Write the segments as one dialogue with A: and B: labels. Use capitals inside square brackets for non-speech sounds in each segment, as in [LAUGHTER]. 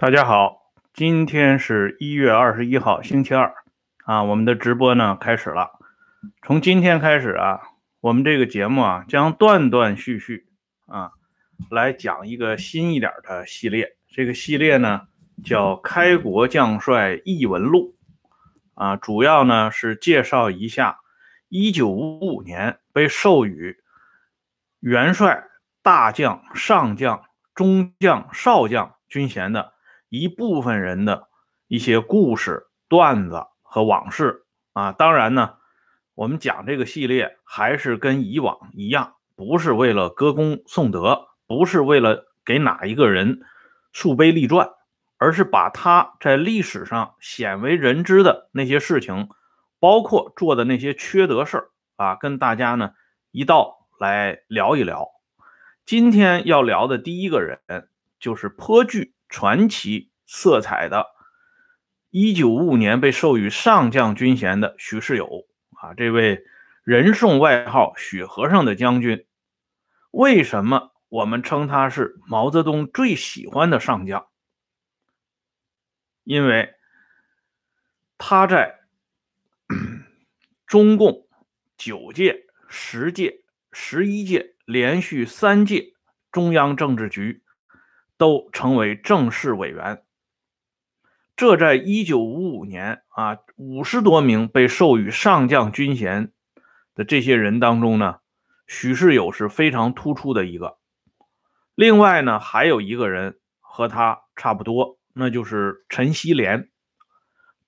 A: 大家好，今天是一月二十一号，星期二啊，我们的直播呢开始了。从今天开始啊，我们这个节目啊将断断续续啊来讲一个新一点的系列。这个系列呢叫《开国将帅异闻录》啊，主要呢是介绍一下一九五五年被授予元帅、大将、上将、中将、少将军衔的。一部分人的一些故事、段子和往事啊，当然呢，我们讲这个系列还是跟以往一样，不是为了歌功颂德，不是为了给哪一个人树碑立传，而是把他在历史上鲜为人知的那些事情，包括做的那些缺德事儿啊，跟大家呢一道来聊一聊。今天要聊的第一个人就是颇具。传奇色彩的，一九五五年被授予上将军衔的许世友啊，这位人送外号“许和尚”的将军，为什么我们称他是毛泽东最喜欢的上将？因为他在 [CLEARS THROAT] 中共九届、十届、十一届连续三届中央政治局。都成为正式委员。这在一九五五年啊，五十多名被授予上将军衔的这些人当中呢，许世友是非常突出的一个。另外呢，还有一个人和他差不多，那就是陈锡联。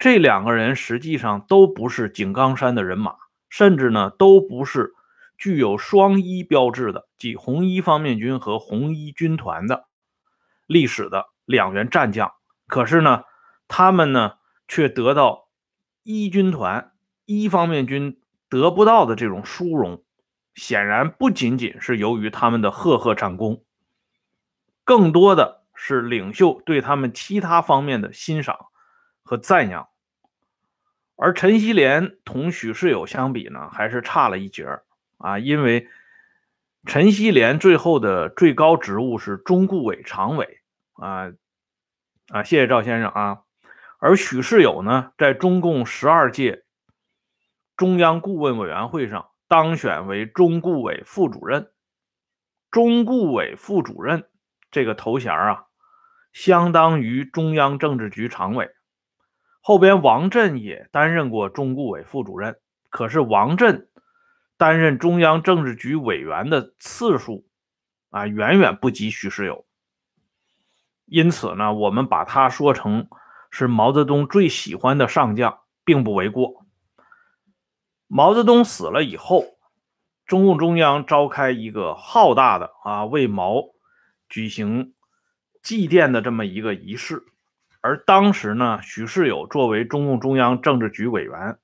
A: 这两个人实际上都不是井冈山的人马，甚至呢，都不是具有双一标志的，即红一方面军和红一军团的。历史的两员战将，可是呢，他们呢却得到一军团一方面军得不到的这种殊荣，显然不仅仅是由于他们的赫赫战功，更多的是领袖对他们其他方面的欣赏和赞扬。而陈锡联同许世友相比呢，还是差了一截儿啊，因为陈锡联最后的最高职务是中顾委常委。啊啊！谢谢赵先生啊。而许世友呢，在中共十二届中央顾问委员会上当选为中顾委副主任。中顾委副主任这个头衔啊，相当于中央政治局常委。后边王震也担任过中顾委副主任，可是王震担任中央政治局委员的次数啊，远远不及许世友。因此呢，我们把他说成是毛泽东最喜欢的上将，并不为过。毛泽东死了以后，中共中央召开一个浩大的啊为毛举行祭奠的这么一个仪式，而当时呢，许世友作为中共中央政治局委员，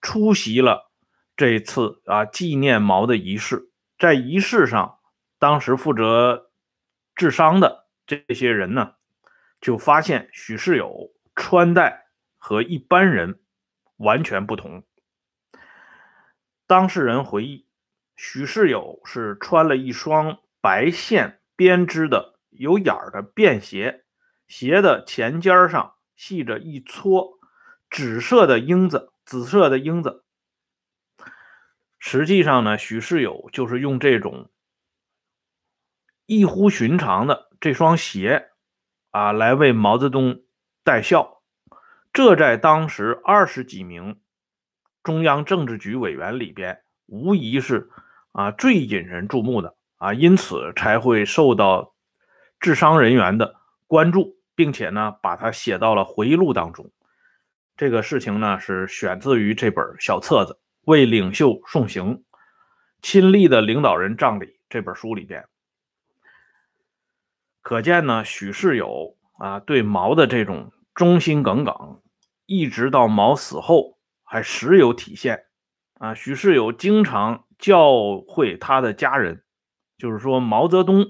A: 出席了这次啊纪念毛的仪式。在仪式上，当时负责治丧的。这些人呢，就发现许世友穿戴和一般人完全不同。当事人回忆，许世友是穿了一双白线编织的有眼儿的便鞋，鞋的前尖上系着一撮紫色的缨子，紫色的缨子。实际上呢，许世友就是用这种异乎寻常的。这双鞋啊，来为毛泽东戴孝，这在当时二十几名中央政治局委员里边，无疑是啊最引人注目的啊，因此才会受到智商人员的关注，并且呢，把它写到了回忆录当中。这个事情呢，是选自于这本小册子《为领袖送行：亲历的领导人葬礼》这本书里边。可见呢，许世友啊对毛的这种忠心耿耿，一直到毛死后还时有体现。啊，许世友经常教诲他的家人，就是说毛泽东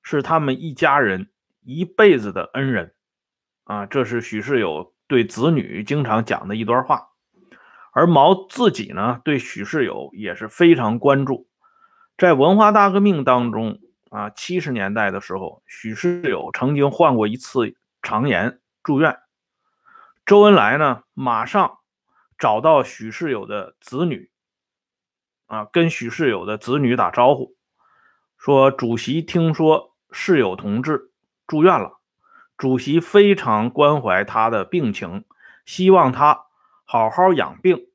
A: 是他们一家人一辈子的恩人。啊，这是许世友对子女经常讲的一段话。而毛自己呢，对许世友也是非常关注，在文化大革命当中。啊，七十年代的时候，许世友曾经患过一次肠炎住院。周恩来呢，马上找到许世友的子女，啊，跟许世友的子女打招呼，说主席听说世友同志住院了，主席非常关怀他的病情，希望他好好养病，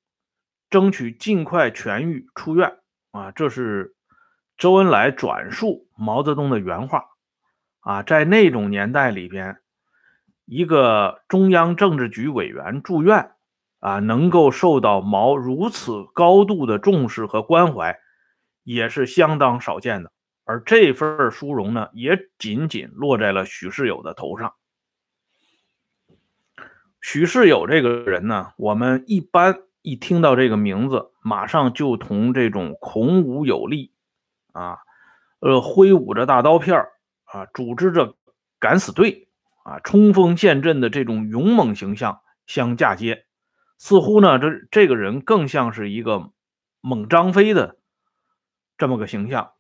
A: 争取尽快痊愈出院。啊，这是周恩来转述毛泽东的原话。啊，在那种年代里边。一个中央政治局委员住院，啊，能够受到毛如此高度的重视和关怀，也是相当少见的。而这份殊荣呢，也仅仅落在了许世友的头上。许世友这个人呢，我们一般一听到这个名字，马上就同这种孔武有力，啊，呃，挥舞着大刀片啊，组织着敢死队。啊，冲锋陷阵的这种勇猛形象相嫁接，似乎呢，这这个人更像是一个猛张飞的这么个形象。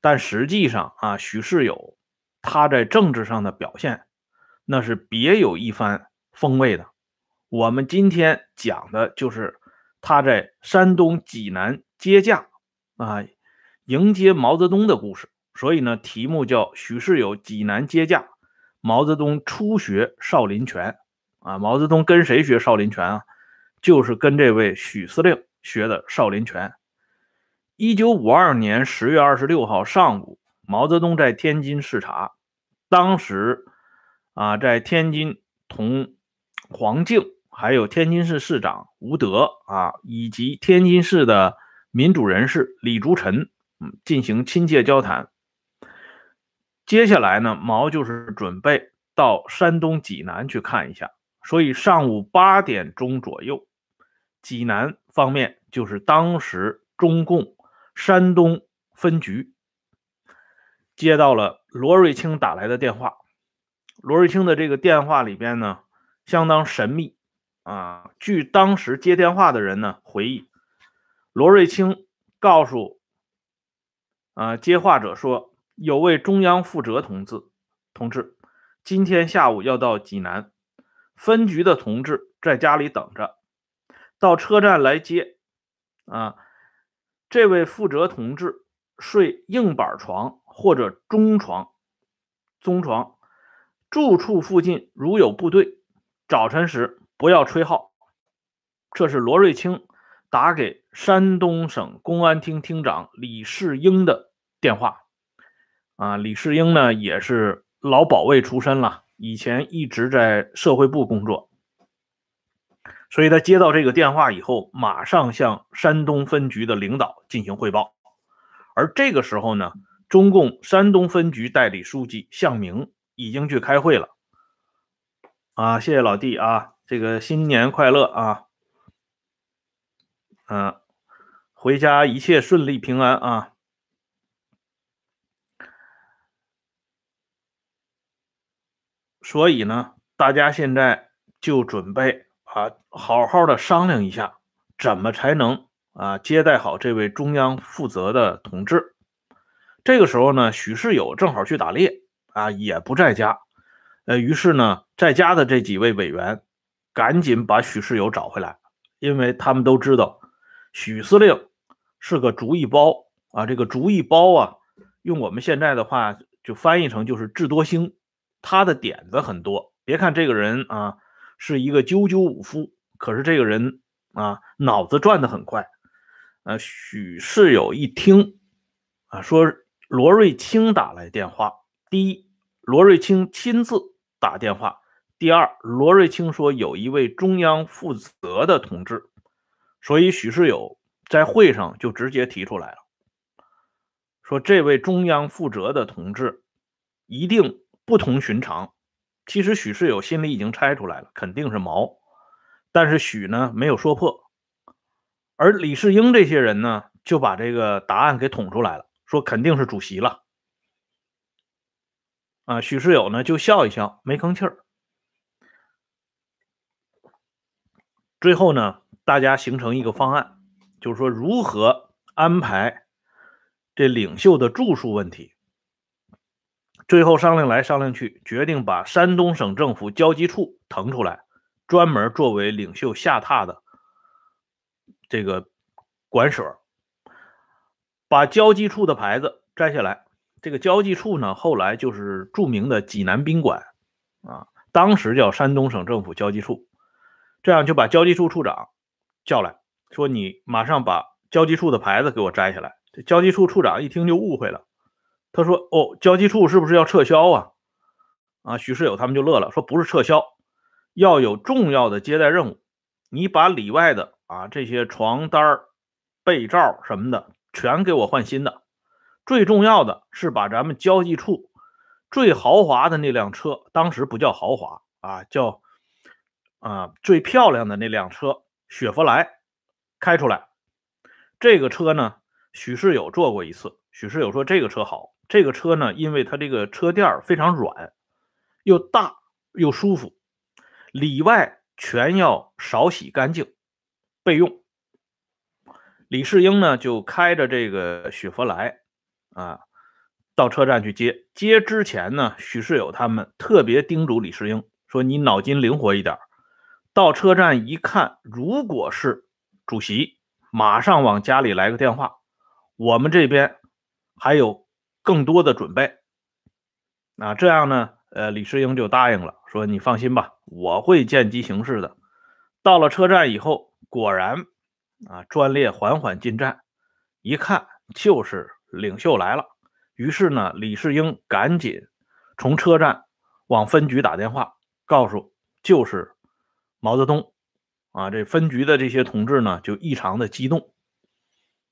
A: 但实际上啊，许世友他在政治上的表现，那是别有一番风味的。我们今天讲的就是他在山东济南接驾啊，迎接毛泽东的故事。所以呢，题目叫许世友济南接驾。毛泽东初学少林拳啊，毛泽东跟谁学少林拳啊？就是跟这位许司令学的少林拳。一九五二年十月二十六号上午，毛泽东在天津视察，当时啊，在天津同黄敬，还有天津市市长吴德啊，以及天津市的民主人士李竹臣，嗯，进行亲切交谈。接下来呢，毛就是准备到山东济南去看一下，所以上午八点钟左右，济南方面就是当时中共山东分局接到了罗瑞卿打来的电话。罗瑞卿的这个电话里边呢，相当神秘啊。据当时接电话的人呢回忆，罗瑞卿告诉啊接话者说。有位中央负责同志，同志，今天下午要到济南分局的同志在家里等着，到车站来接。啊，这位负责同志睡硬板床或者中床，中床，住处附近如有部队，早晨时不要吹号。这是罗瑞卿打给山东省公安厅厅长李世英的电话。啊，李世英呢也是老保卫出身了，以前一直在社会部工作，所以他接到这个电话以后，马上向山东分局的领导进行汇报。而这个时候呢，中共山东分局代理书记向明已经去开会了。啊，谢谢老弟啊，这个新年快乐啊，嗯，回家一切顺利平安啊。所以呢，大家现在就准备啊，好好的商量一下，怎么才能啊接待好这位中央负责的同志。这个时候呢，许世友正好去打猎啊，也不在家。呃，于是呢，在家的这几位委员赶紧把许世友找回来，因为他们都知道许司令是个主意包啊。这个主意包啊，用我们现在的话就翻译成就是智多星。他的点子很多，别看这个人啊是一个赳赳武夫，可是这个人啊脑子转得很快。呃，许世友一听啊说罗瑞卿打来电话，第一，罗瑞卿亲自打电话；第二，罗瑞卿说有一位中央负责的同志，所以许世友在会上就直接提出来了，说这位中央负责的同志一定。不同寻常，其实许世友心里已经猜出来了，肯定是毛，但是许呢没有说破，而李世英这些人呢就把这个答案给捅出来了，说肯定是主席了。啊，许世友呢就笑一笑，没吭气儿。最后呢，大家形成一个方案，就是说如何安排这领袖的住宿问题。最后商量来商量去，决定把山东省政府交际处腾出来，专门作为领袖下榻的这个馆舍。把交际处的牌子摘下来，这个交际处呢，后来就是著名的济南宾馆啊，当时叫山东省政府交际处。这样就把交际处处长叫来说：“你马上把交际处的牌子给我摘下来。”这交际处处长一听就误会了，他说：“哦，交际处是不是要撤销啊？”啊，许世友他们就乐了，说：“不是撤销，要有重要的接待任务，你把里外的啊这些床单、被罩什么的。”全给我换新的，最重要的是把咱们交际处最豪华的那辆车，当时不叫豪华啊，叫啊最漂亮的那辆车雪佛兰开出来。这个车呢，许世友坐过一次，许世友说这个车好。这个车呢，因为它这个车垫非常软，又大又舒服，里外全要少洗干净备用。李世英呢，就开着这个雪佛兰啊，到车站去接。接之前呢，许世友他们特别叮嘱李世英说：“你脑筋灵活一点，到车站一看，如果是主席，马上往家里来个电话，我们这边还有更多的准备。”啊，这样呢，呃，李世英就答应了，说：“你放心吧，我会见机行事的。”到了车站以后，果然。啊！专列缓缓进站，一看就是领袖来了。于是呢，李世英赶紧从车站往分局打电话，告诉就是毛泽东。啊，这分局的这些同志呢，就异常的激动。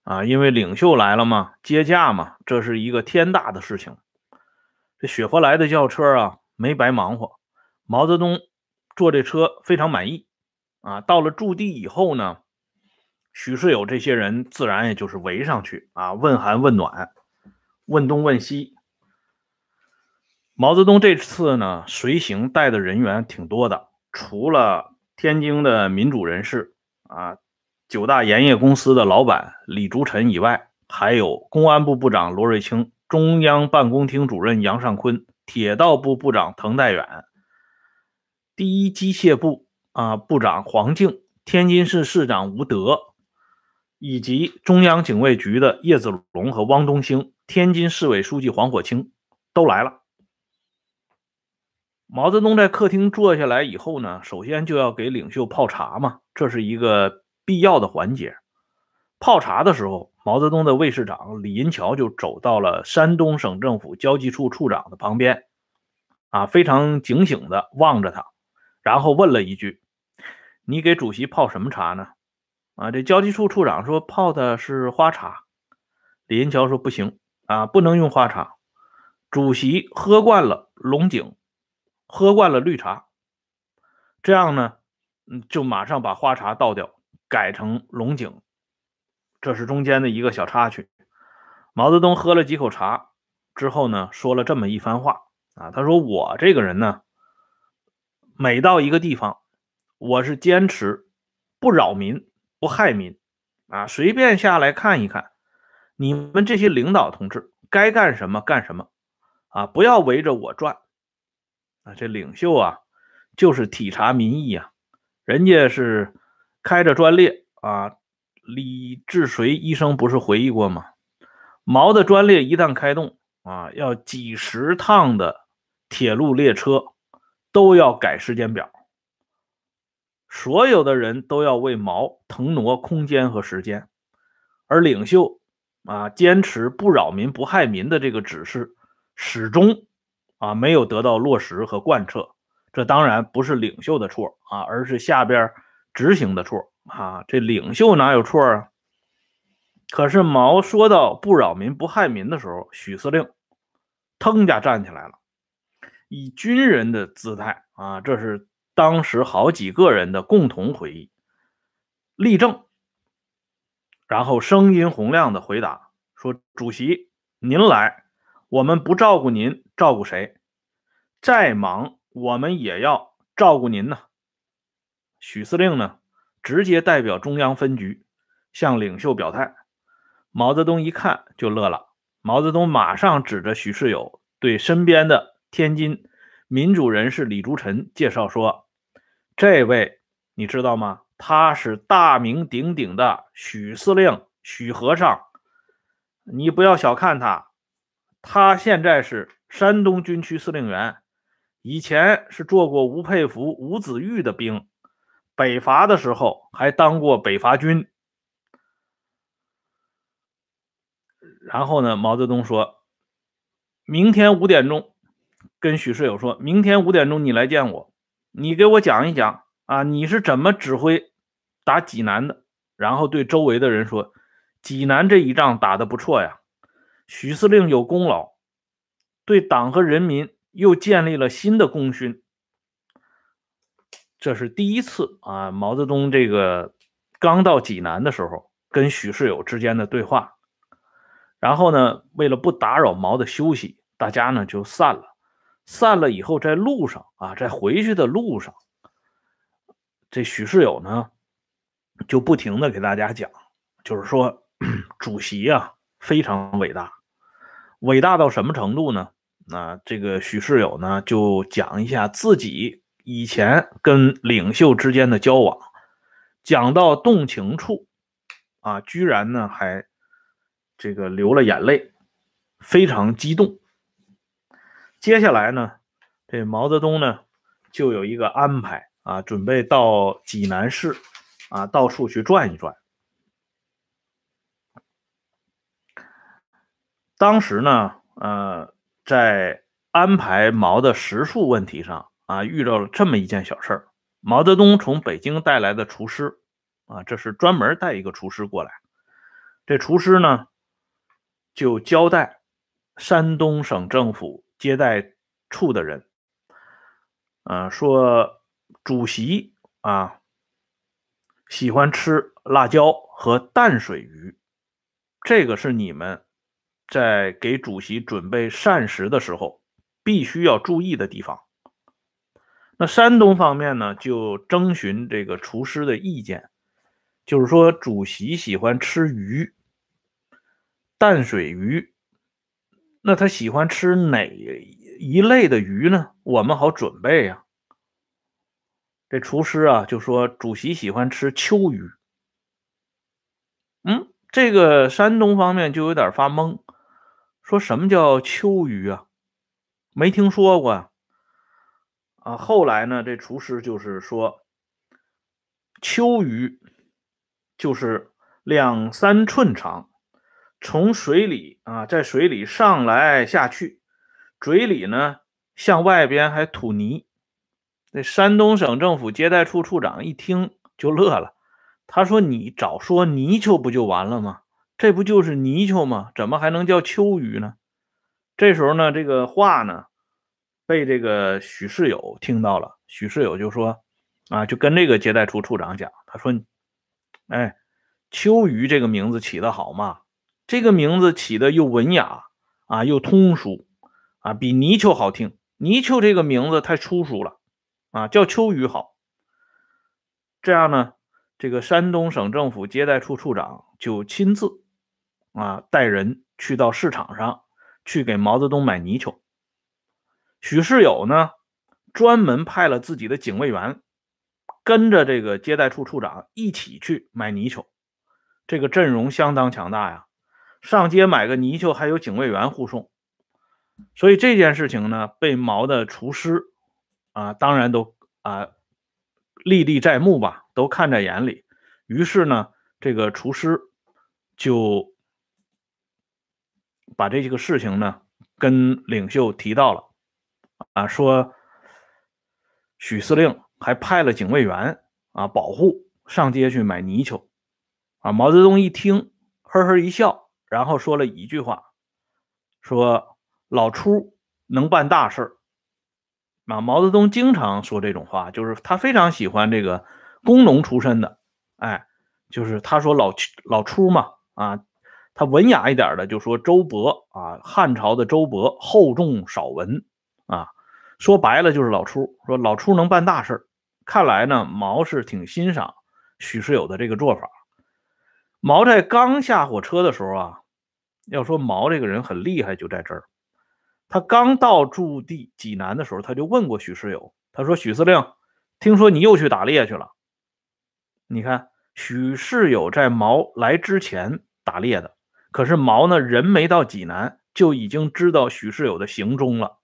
A: 啊，因为领袖来了嘛，接驾嘛，这是一个天大的事情。这雪佛兰的轿车啊，没白忙活。毛泽东坐这车非常满意。啊，到了驻地以后呢。许世友这些人自然也就是围上去啊，问寒问暖，问东问西。毛泽东这次呢，随行带的人员挺多的，除了天津的民主人士啊，九大盐业公司的老板李竹臣以外，还有公安部部长罗瑞卿、中央办公厅主任杨尚昆、铁道部部长滕代远、第一机械部啊部长黄敬、天津市市长吴德。以及中央警卫局的叶子龙和汪东兴，天津市委书记黄火清都来了。毛泽东在客厅坐下来以后呢，首先就要给领袖泡茶嘛，这是一个必要的环节。泡茶的时候，毛泽东的卫士长李银桥就走到了山东省政府交际处处长的旁边，啊，非常警醒的望着他，然后问了一句：“你给主席泡什么茶呢？”啊，这交际处处长说泡的是花茶，李银桥说不行啊，不能用花茶。主席喝惯了龙井，喝惯了绿茶，这样呢，嗯，就马上把花茶倒掉，改成龙井。这是中间的一个小插曲。毛泽东喝了几口茶之后呢，说了这么一番话啊，他说我这个人呢，每到一个地方，我是坚持不扰民。不害民啊！随便下来看一看，你们这些领导同志该干什么干什么啊！不要围着我转啊！这领袖啊，就是体察民意啊，人家是开着专列啊。李志随医生不是回忆过吗？毛的专列一旦开动啊，要几十趟的铁路列车都要改时间表。所有的人都要为毛腾挪空间和时间，而领袖啊坚持不扰民、不害民的这个指示，始终啊没有得到落实和贯彻。这当然不是领袖的错啊，而是下边执行的错啊。这领袖哪有错啊？可是毛说到不扰民、不害民的时候，许司令腾家站起来了，以军人的姿态啊，这是。当时好几个人的共同回忆，立正，然后声音洪亮的回答说：“主席，您来，我们不照顾您，照顾谁？再忙，我们也要照顾您呢。”许司令呢，直接代表中央分局向领袖表态。毛泽东一看就乐了，毛泽东马上指着许世友对身边的天津民主人士李竹臣介绍说：“这位你知道吗？他是大名鼎鼎的许司令许和尚，你不要小看他，他现在是山东军区司令员，以前是做过吴佩孚、吴子玉的兵，北伐的时候还当过北伐军。”然后呢，毛泽东说：“明天五点钟，跟许世友说，明天五点钟你来见我，你给我讲一讲啊，你是怎么指挥打济南的？然后对周围的人说，济南这一仗打得不错呀，许司令有功劳，对党和人民又建立了新的功勋。这是第一次啊，毛泽东这个刚到济南的时候，跟许世友之间的对话。”然后呢，为了不打扰毛的休息，大家呢就散了。散了以后，在路上啊，在回去的路上，这许世友呢就不停的给大家讲，就是说，主席啊非常伟大，伟大到什么程度呢？那这个许世友呢就讲一下自己以前跟领袖之间的交往，讲到动情处啊，居然呢还。这个流了眼泪，非常激动。接下来呢，这毛泽东呢就有一个安排啊，准备到济南市啊到处去转一转。当时呢，呃，在安排毛的食宿问题上啊，遇到了这么一件小事儿。毛泽东从北京带来的厨师啊，这是专门带一个厨师过来。这厨师呢。就交代山东省政府接待处的人，啊，说主席啊喜欢吃辣椒和淡水鱼，这个是你们在给主席准备膳食的时候必须要注意的地方。那山东方面呢，就征询这个厨师的意见，就是说主席喜欢吃鱼。淡水鱼，那他喜欢吃哪一类的鱼呢？我们好准备呀。这厨师啊就说：“主席喜欢吃秋鱼。”嗯，这个山东方面就有点发懵，说什么叫秋鱼啊？没听说过啊。啊，后来呢，这厨师就是说，秋鱼就是两三寸长。从水里啊，在水里上来下去，嘴里呢向外边还吐泥。那山东省政府接待处处长一听就乐了，他说：“你早说泥鳅不就完了吗？这不就是泥鳅吗？怎么还能叫秋鱼呢？”这时候呢，这个话呢被这个许世友听到了，许世友就说：“啊，就跟这个接待处处长讲，他说，哎，秋雨这个名字起得好嘛。”这个名字起的又文雅啊，又通俗啊，比泥鳅好听。泥鳅这个名字太粗俗了啊，叫秋雨好。这样呢，这个山东省政府接待处处长就亲自啊带人去到市场上去给毛泽东买泥鳅。许世友呢，专门派了自己的警卫员跟着这个接待处处长一起去买泥鳅，这个阵容相当强大呀。上街买个泥鳅，还有警卫员护送，所以这件事情呢，被毛的厨师啊，当然都啊历历在目吧，都看在眼里。于是呢，这个厨师就把这个事情呢跟领袖提到了，啊，说许司令还派了警卫员啊保护上街去买泥鳅，啊，毛泽东一听，呵呵一笑。然后说了一句话，说老初能办大事儿啊，毛泽东经常说这种话，就是他非常喜欢这个工农出身的，哎，就是他说老老初嘛，啊，他文雅一点的就说周勃啊，汉朝的周勃厚重少文啊，说白了就是老初，说老初能办大事看来呢，毛是挺欣赏许世友的这个做法。毛在刚下火车的时候啊，要说毛这个人很厉害，就在这儿。他刚到驻地济南的时候，他就问过许世友，他说：“许司令，听说你又去打猎去了？”你看，许世友在毛来之前打猎的，可是毛呢人没到济南，就已经知道许世友的行踪了。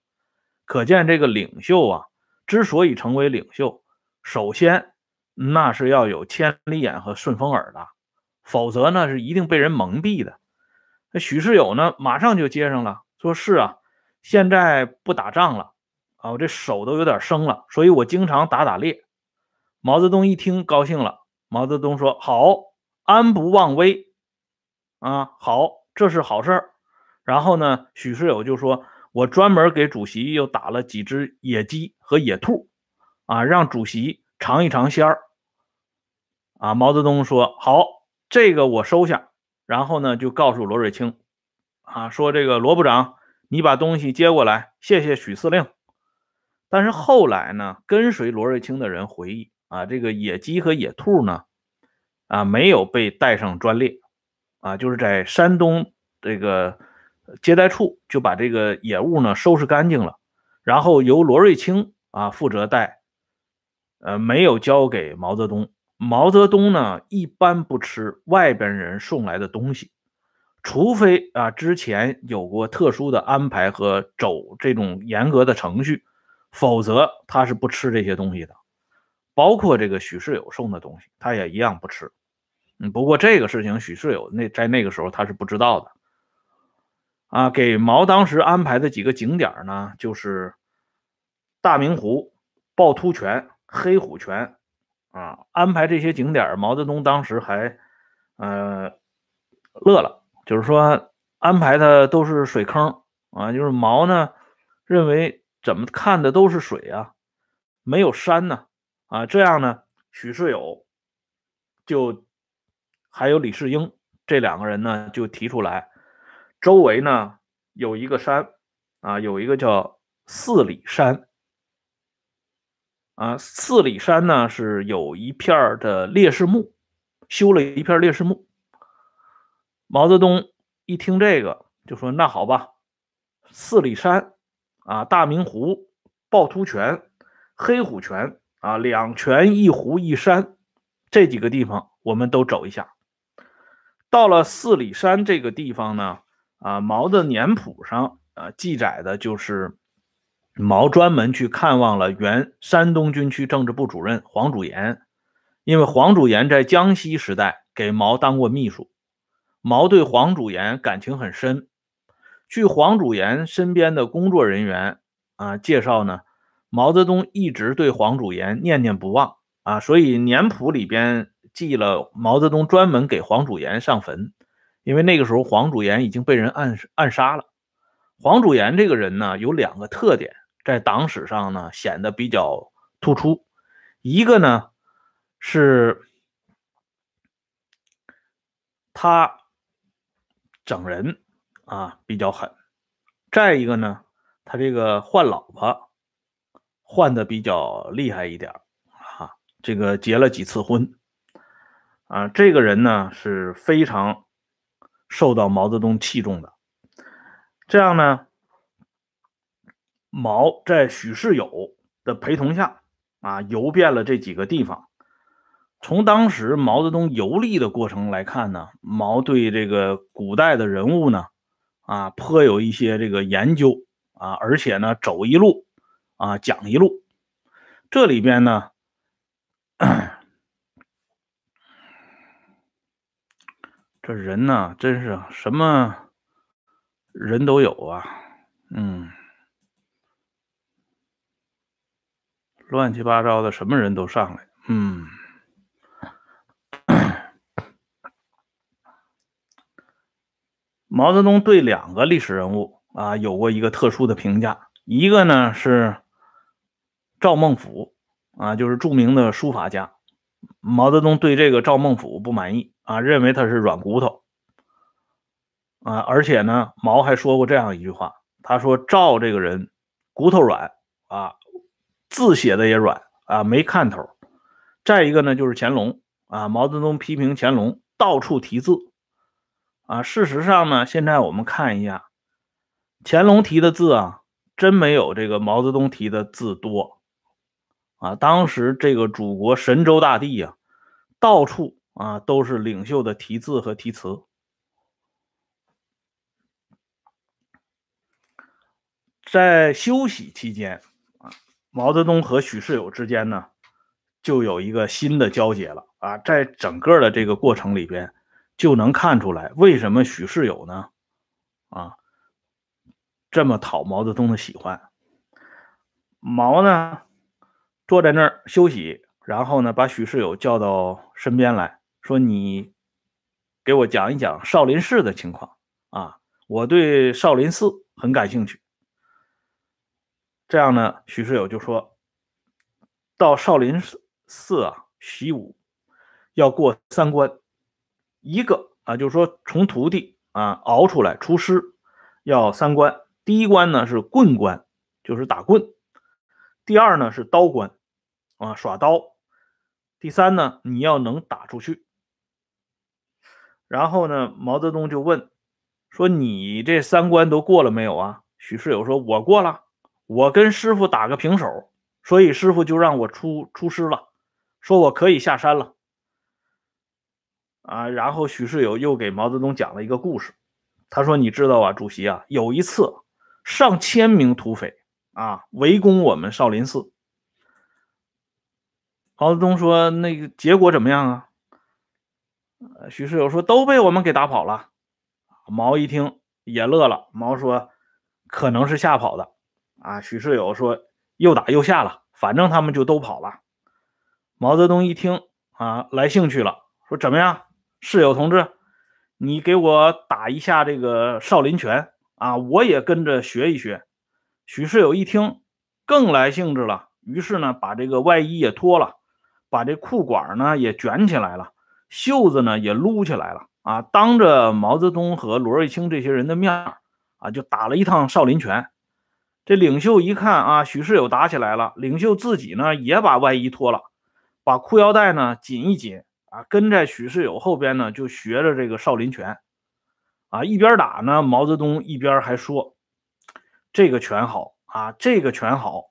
A: 可见这个领袖啊，之所以成为领袖，首先那是要有千里眼和顺风耳的，否则呢是一定被人蒙蔽的。那许世友呢，马上就接上了，说是啊。现在不打仗了啊，我这手都有点生了，所以我经常打打猎。毛泽东一听高兴了，毛泽东说：“好，安不忘危啊，好，这是好事儿。”然后呢，许世友就说：“我专门给主席又打了几只野鸡和野兔啊，让主席尝一尝鲜儿。”啊，毛泽东说：“好，这个我收下。”然后呢，就告诉罗瑞卿啊，说：“这个罗部长。”你把东西接过来，谢谢许司令。但是后来呢，跟随罗瑞卿的人回忆啊，这个野鸡和野兔呢，啊，没有被带上专列，啊，就是在山东这个接待处就把这个野物呢收拾干净了，然后由罗瑞卿啊负责带，呃，没有交给毛泽东。毛泽东呢，一般不吃外边人送来的东西。除非啊，之前有过特殊的安排和走这种严格的程序，否则他是不吃这些东西的，包括这个许世友送的东西，他也一样不吃。嗯，不过这个事情许世友那在那个时候他是不知道的。啊，给毛当时安排的几个景点呢，就是大明湖、趵突泉、黑虎泉，啊，安排这些景点，毛泽东当时还呃乐了。就是说，安排的都是水坑啊，就是毛呢认为怎么看的都是水啊，没有山呢啊，这样呢，许世友就还有李世英这两个人呢就提出来，周围呢有一个山啊，有一个叫四里山啊，四里山呢是有一片的烈士墓，修了一片烈士墓。毛泽东一听这个，就说：“那好吧，四里山啊，大明湖、趵突泉、黑虎泉啊，两泉一湖一山，这几个地方我们都走一下。到了四里山这个地方呢，啊，毛的年谱上啊记载的就是毛专门去看望了原山东军区政治部主任黄祖岩，因为黄祖岩在江西时代给毛当过秘书。”毛对黄祖岩感情很深，据黄祖岩身边的工作人员啊介绍呢，毛泽东一直对黄祖岩念念不忘啊，所以年谱里边记了毛泽东专门给黄祖岩上坟，因为那个时候黄祖岩已经被人暗暗杀了。黄祖岩这个人呢，有两个特点，在党史上呢显得比较突出，一个呢是他。整人啊比较狠，再一个呢，他这个换老婆换的比较厉害一点啊，这个结了几次婚啊，这个人呢是非常受到毛泽东器重的。这样呢，毛在许世友的陪同下啊，游遍了这几个地方。从当时毛泽东游历的过程来看呢，毛对这个古代的人物呢，啊，颇有一些这个研究啊，而且呢，走一路啊，讲一路。这里边呢，这人呢，真是什么人都有啊，嗯，乱七八糟的，什么人都上来，嗯。毛泽东对两个历史人物啊有过一个特殊的评价，一个呢是赵孟俯啊，就是著名的书法家。毛泽东对这个赵孟俯不满意啊，认为他是软骨头啊，而且呢，毛还说过这样一句话，他说赵这个人骨头软啊，字写的也软啊，没看头。再一个呢，就是乾隆啊，毛泽东批评乾隆到处题字。啊，事实上呢，现在我们看一下，乾隆提的字啊，真没有这个毛泽东提的字多啊。当时这个祖国神州大地呀，到处啊都是领袖的题字和题词。在休息期间啊，毛泽东和许世友之间呢，就有一个新的交接了啊。在整个的这个过程里边，就能看出来为什么许世友呢，啊，这么讨毛泽东的喜欢。毛呢，坐在那儿休息，然后呢，把许世友叫到身边来说：“你给我讲一讲少林寺的情况啊，我对少林寺很感兴趣。”这样呢，许世友就说到少林寺啊习武要过三关，一个啊就是说从徒弟啊熬出来出师要三关，第一关呢是棍关，就是打棍；第二呢是刀关，啊耍刀；第三呢你要能打出去。然后呢，毛泽东就问说：“你这三关都过了没有啊？”许世友说：“我过了。”我跟师傅打个平手，所以师傅就让我出出师了，说我可以下山了。啊，然后许世友又给毛泽东讲了一个故事，他说：“你知道啊，主席啊，有一次上千名土匪啊围攻我们少林寺。”毛泽东说：“那个结果怎么样啊？”许世友说：“都被我们给打跑了。”毛一听也乐了，毛说：“可能是吓跑的。”啊，许世友说又打又下了，反正他们就都跑了。毛泽东一听啊，来兴趣了，说怎么样，世友同志，你给我打一下这个少林拳啊，我也跟着学一学。许世友一听更来兴致了，于是呢，把这个外衣也脱了，把这裤管呢也卷起来了，袖子呢也撸起来了啊，当着毛泽东和罗瑞卿这些人的面啊，就打了一趟少林拳。这领袖一看啊，许世友打起来了，领袖自己呢也把外衣脱了，把裤腰带呢紧一紧啊，跟在许世友后边呢就学着这个少林拳，啊一边打呢，毛泽东一边还说这个拳好啊，这个拳好。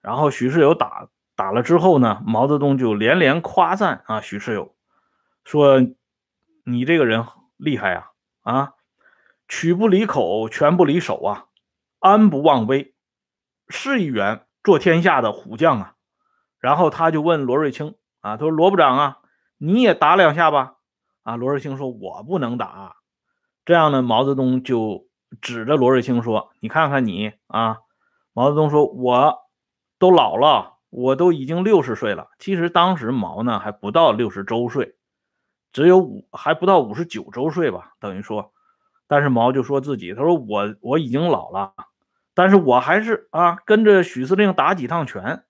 A: 然后许世友打打了之后呢，毛泽东就连连夸赞啊许世友，说你这个人厉害呀啊，曲不离口，拳不离手啊。安不忘威，是一员做天下的虎将啊！然后他就问罗瑞卿啊，他说：“罗部长啊，你也打两下吧？”啊，罗瑞卿说：“我不能打。”这样呢，毛泽东就指着罗瑞卿说：“你看看你啊！”毛泽东说：“我都老了，我都已经六十岁了。其实当时毛呢还不到六十周岁，只有五还不到五十九周岁吧，等于说。但是毛就说自己，他说我我已经老了。”但是我还是啊，跟着许司令打几趟拳。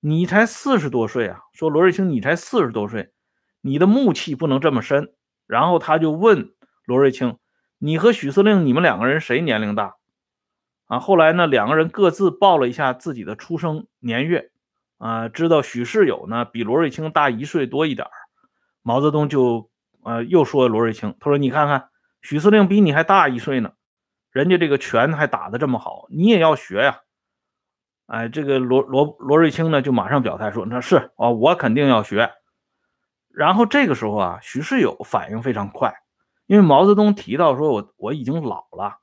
A: 你才四十多岁啊！说罗瑞卿，你才四十多岁，你的木气不能这么深。然后他就问罗瑞卿：“你和许司令，你们两个人谁年龄大？”啊，后来呢，两个人各自报了一下自己的出生年月。啊，知道许世友呢比罗瑞卿大一岁多一点毛泽东就呃又说罗瑞卿，他说：“你看看，许司令比你还大一岁呢。”人家这个拳还打得这么好，你也要学呀！哎，这个罗罗罗瑞卿呢，就马上表态说：“那是哦，我肯定要学。”然后这个时候啊，许世友反应非常快，因为毛泽东提到说：“我我已经老了。”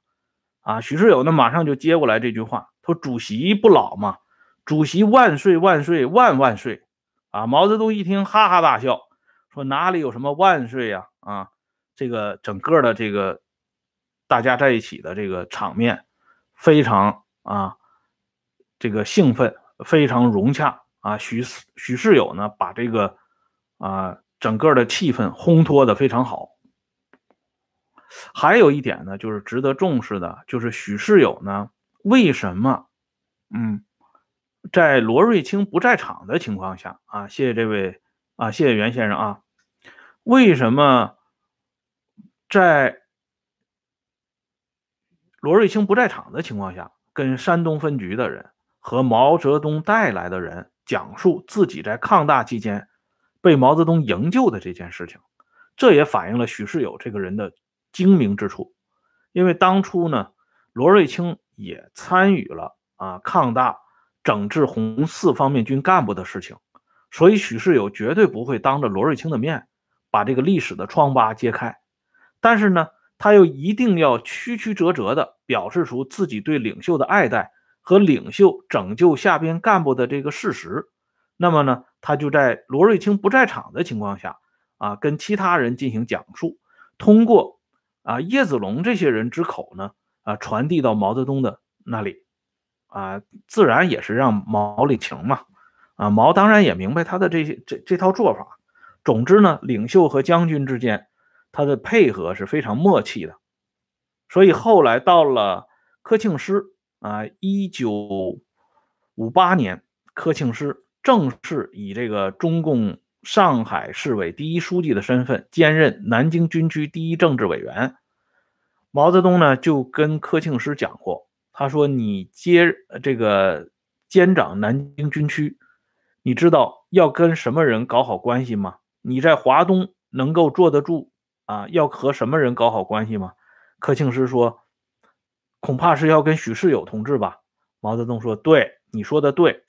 A: 啊，许世友呢马上就接过来这句话，说：“主席不老嘛，主席万岁万岁万万岁！”啊，毛泽东一听哈哈大笑，说：“哪里有什么万岁呀？啊，这个整个的这个。”大家在一起的这个场面非常啊，这个兴奋，非常融洽啊。许许世友呢，把这个啊整个的气氛烘托的非常好。还有一点呢，就是值得重视的，就是许世友呢，为什么嗯，在罗瑞卿不在场的情况下啊，谢谢这位啊，谢谢袁先生啊，为什么在？罗瑞卿不在场的情况下，跟山东分局的人和毛泽东带来的人讲述自己在抗大期间被毛泽东营救的这件事情，这也反映了许世友这个人的精明之处。因为当初呢，罗瑞卿也参与了啊抗大整治红四方面军干部的事情，所以许世友绝对不会当着罗瑞卿的面把这个历史的疮疤揭开。但是呢，他又一定要曲曲折折的表示出自己对领袖的爱戴和领袖拯救下边干部的这个事实。那么呢，他就在罗瑞卿不在场的情况下啊，跟其他人进行讲述，通过啊叶子龙这些人之口呢啊传递到毛泽东的那里啊，自然也是让毛领情嘛啊，毛当然也明白他的这些这这套做法。总之呢，领袖和将军之间。他的配合是非常默契的，所以后来到了柯庆施啊，一九五八年，柯庆施正式以这个中共上海市委第一书记的身份兼任南京军区第一政治委员。毛泽东呢就跟柯庆施讲过，他说：“你接这个监掌南京军区，你知道要跟什么人搞好关系吗？你在华东能够坐得住？”啊，要和什么人搞好关系吗？柯庆施说：“恐怕是要跟许世友同志吧。”毛泽东说：“对，你说的对，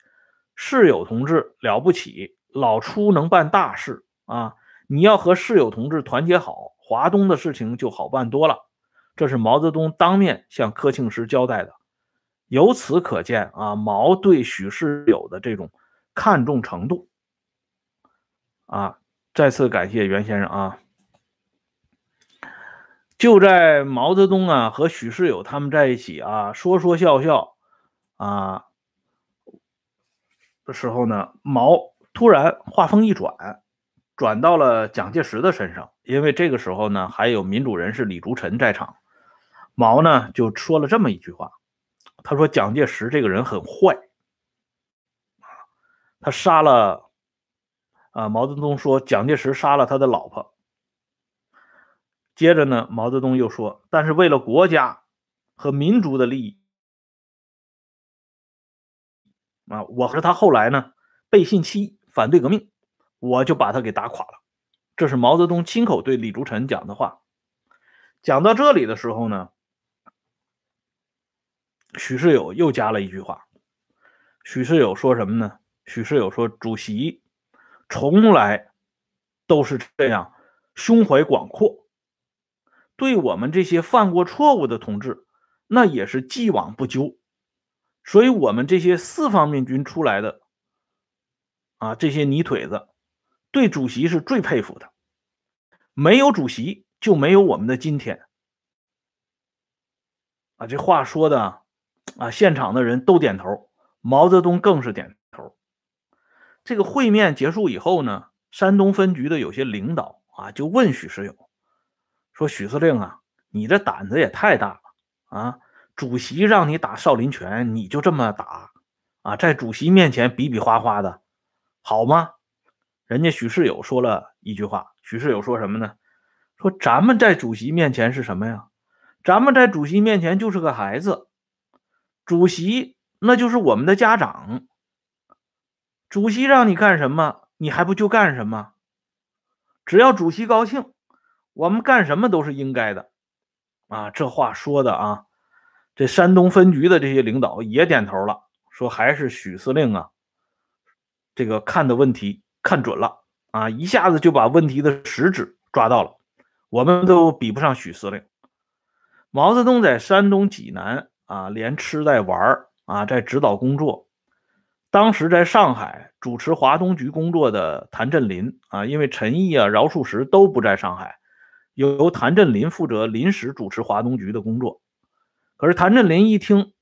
A: 世友同志了不起，老初能办大事啊！你要和世友同志团结好，华东的事情就好办多了。”这是毛泽东当面向柯庆施交代的。由此可见啊，毛对许世友的这种看重程度啊，再次感谢袁先生啊。就在毛泽东啊和许世友他们在一起啊说说笑笑啊的时候呢，毛突然话锋一转，转到了蒋介石的身上，因为这个时候呢还有民主人士李竹臣在场，毛呢就说了这么一句话，他说蒋介石这个人很坏他杀了啊，毛泽东说蒋介石杀了他的老婆。接着呢，毛泽东又说：“但是为了国家和民族的利益啊，我和他后来呢背信弃义，反对革命，我就把他给打垮了。”这是毛泽东亲口对李竹臣讲的话。讲到这里的时候呢，许世友又加了一句话。许世友说什么呢？许世友说：“主席从来都是这样，胸怀广阔。”对我们这些犯过错误的同志，那也是既往不咎。所以，我们这些四方面军出来的啊，这些泥腿子，对主席是最佩服的。没有主席，就没有我们的今天。啊，这话说的啊，现场的人都点头，毛泽东更是点头。这个会面结束以后呢，山东分局的有些领导啊，就问许世友。说许司令啊，你这胆子也太大了啊！主席让你打少林拳，你就这么打啊？在主席面前比比划划的，好吗？人家许世友说了一句话，许世友说什么呢？说咱们在主席面前是什么呀？咱们在主席面前就是个孩子，主席那就是我们的家长，主席让你干什么，你还不就干什么？只要主席高兴。我们干什么都是应该的，啊，这话说的啊，这山东分局的这些领导也点头了，说还是许司令啊，这个看的问题看准了啊，一下子就把问题的实质抓到了，我们都比不上许司令。毛泽东在山东济南啊，连吃带玩啊，在指导工作。当时在上海主持华东局工作的谭震林啊，因为陈毅啊、饶漱石都不在上海。由谭震林负责临时主持华东局的工作，可是谭震林一听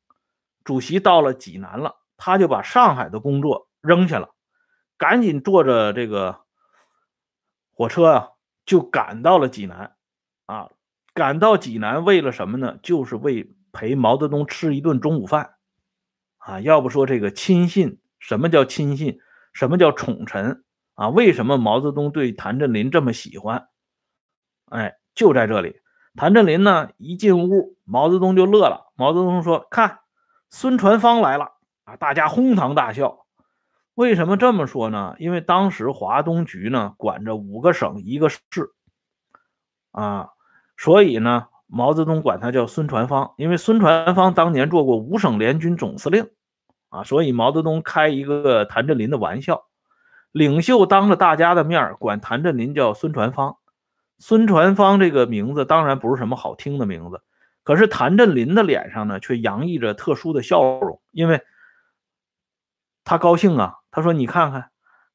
A: 主席到了济南了，他就把上海的工作扔下了，赶紧坐着这个火车啊，就赶到了济南。啊，赶到济南为了什么呢？就是为陪毛泽东吃一顿中午饭。啊，要不说这个亲信，什么叫亲信？什么叫宠臣？啊，为什么毛泽东对谭震林这么喜欢？哎，就在这里，谭震林呢一进屋，毛泽东就乐了。毛泽东说：“看，孙传芳来了啊！”大家哄堂大笑。为什么这么说呢？因为当时华东局呢管着五个省一个市啊，所以呢，毛泽东管他叫孙传芳，因为孙传芳当年做过五省联军总司令啊，所以毛泽东开一个谭震林的玩笑。领袖当着大家的面管谭震林叫孙传芳，孙传芳这个名字当然不是什么好听的名字，可是谭震林的脸上呢却洋溢着特殊的笑容，因为他高兴啊。他说：“你看看，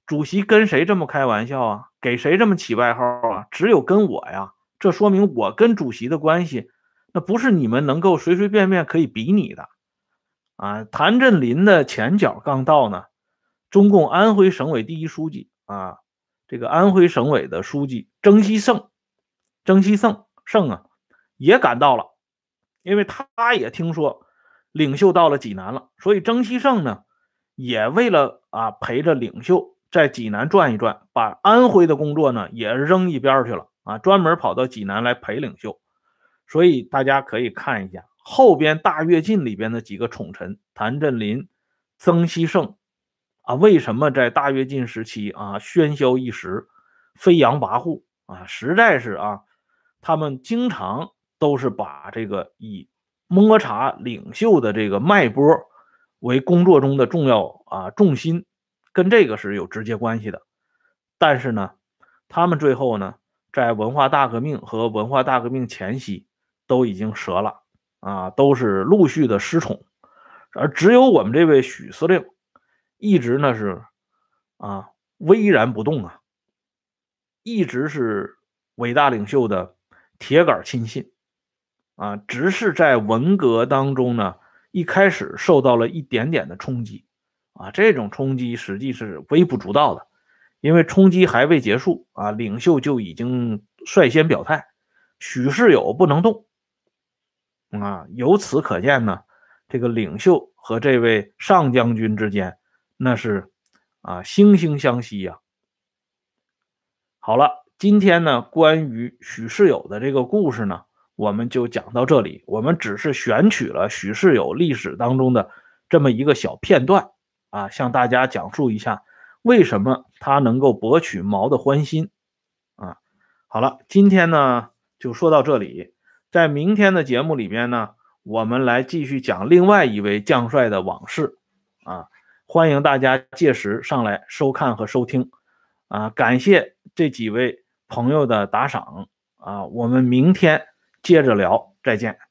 A: 主席跟谁这么开玩笑啊？给谁这么起外号啊？只有跟我呀。这说明我跟主席的关系，那不是你们能够随随便便可以比拟的啊。”谭震林的前脚刚到呢。中共安徽省委第一书记啊，这个安徽省委的书记曾希圣，曾希圣圣啊，也赶到了，因为他也听说领袖到了济南了，所以曾希圣呢，也为了啊陪着领袖在济南转一转，把安徽的工作呢也扔一边去了啊，专门跑到济南来陪领袖。所以大家可以看一下后边大跃进里边的几个宠臣：谭震林、曾希圣。啊，为什么在大跃进时期啊喧嚣一时，飞扬跋扈啊？实在是啊，他们经常都是把这个以摸查领袖的这个脉搏为工作中的重要啊重心，跟这个是有直接关系的。但是呢，他们最后呢，在文化大革命和文化大革命前夕都已经折了啊，都是陆续的失宠，而只有我们这位许司令。一直呢是啊巍然不动啊，一直是伟大领袖的铁杆亲信啊，只是在文革当中呢，一开始受到了一点点的冲击啊，这种冲击实际是微不足道的，因为冲击还未结束啊，领袖就已经率先表态，许世友不能动啊，由此可见呢，这个领袖和这位上将军之间。那是啊，惺惺相惜呀。好了，今天呢，关于许世友的这个故事呢，我们就讲到这里。我们只是选取了许世友历史当中的这么一个小片段啊，向大家讲述一下为什么他能够博取毛的欢心啊。好了，今天呢就说到这里，在明天的节目里边呢，我们来继续讲另外一位将帅的往事啊。欢迎大家届时上来收看和收听，啊，感谢这几位朋友的打赏，啊，我们明天接着聊，再见。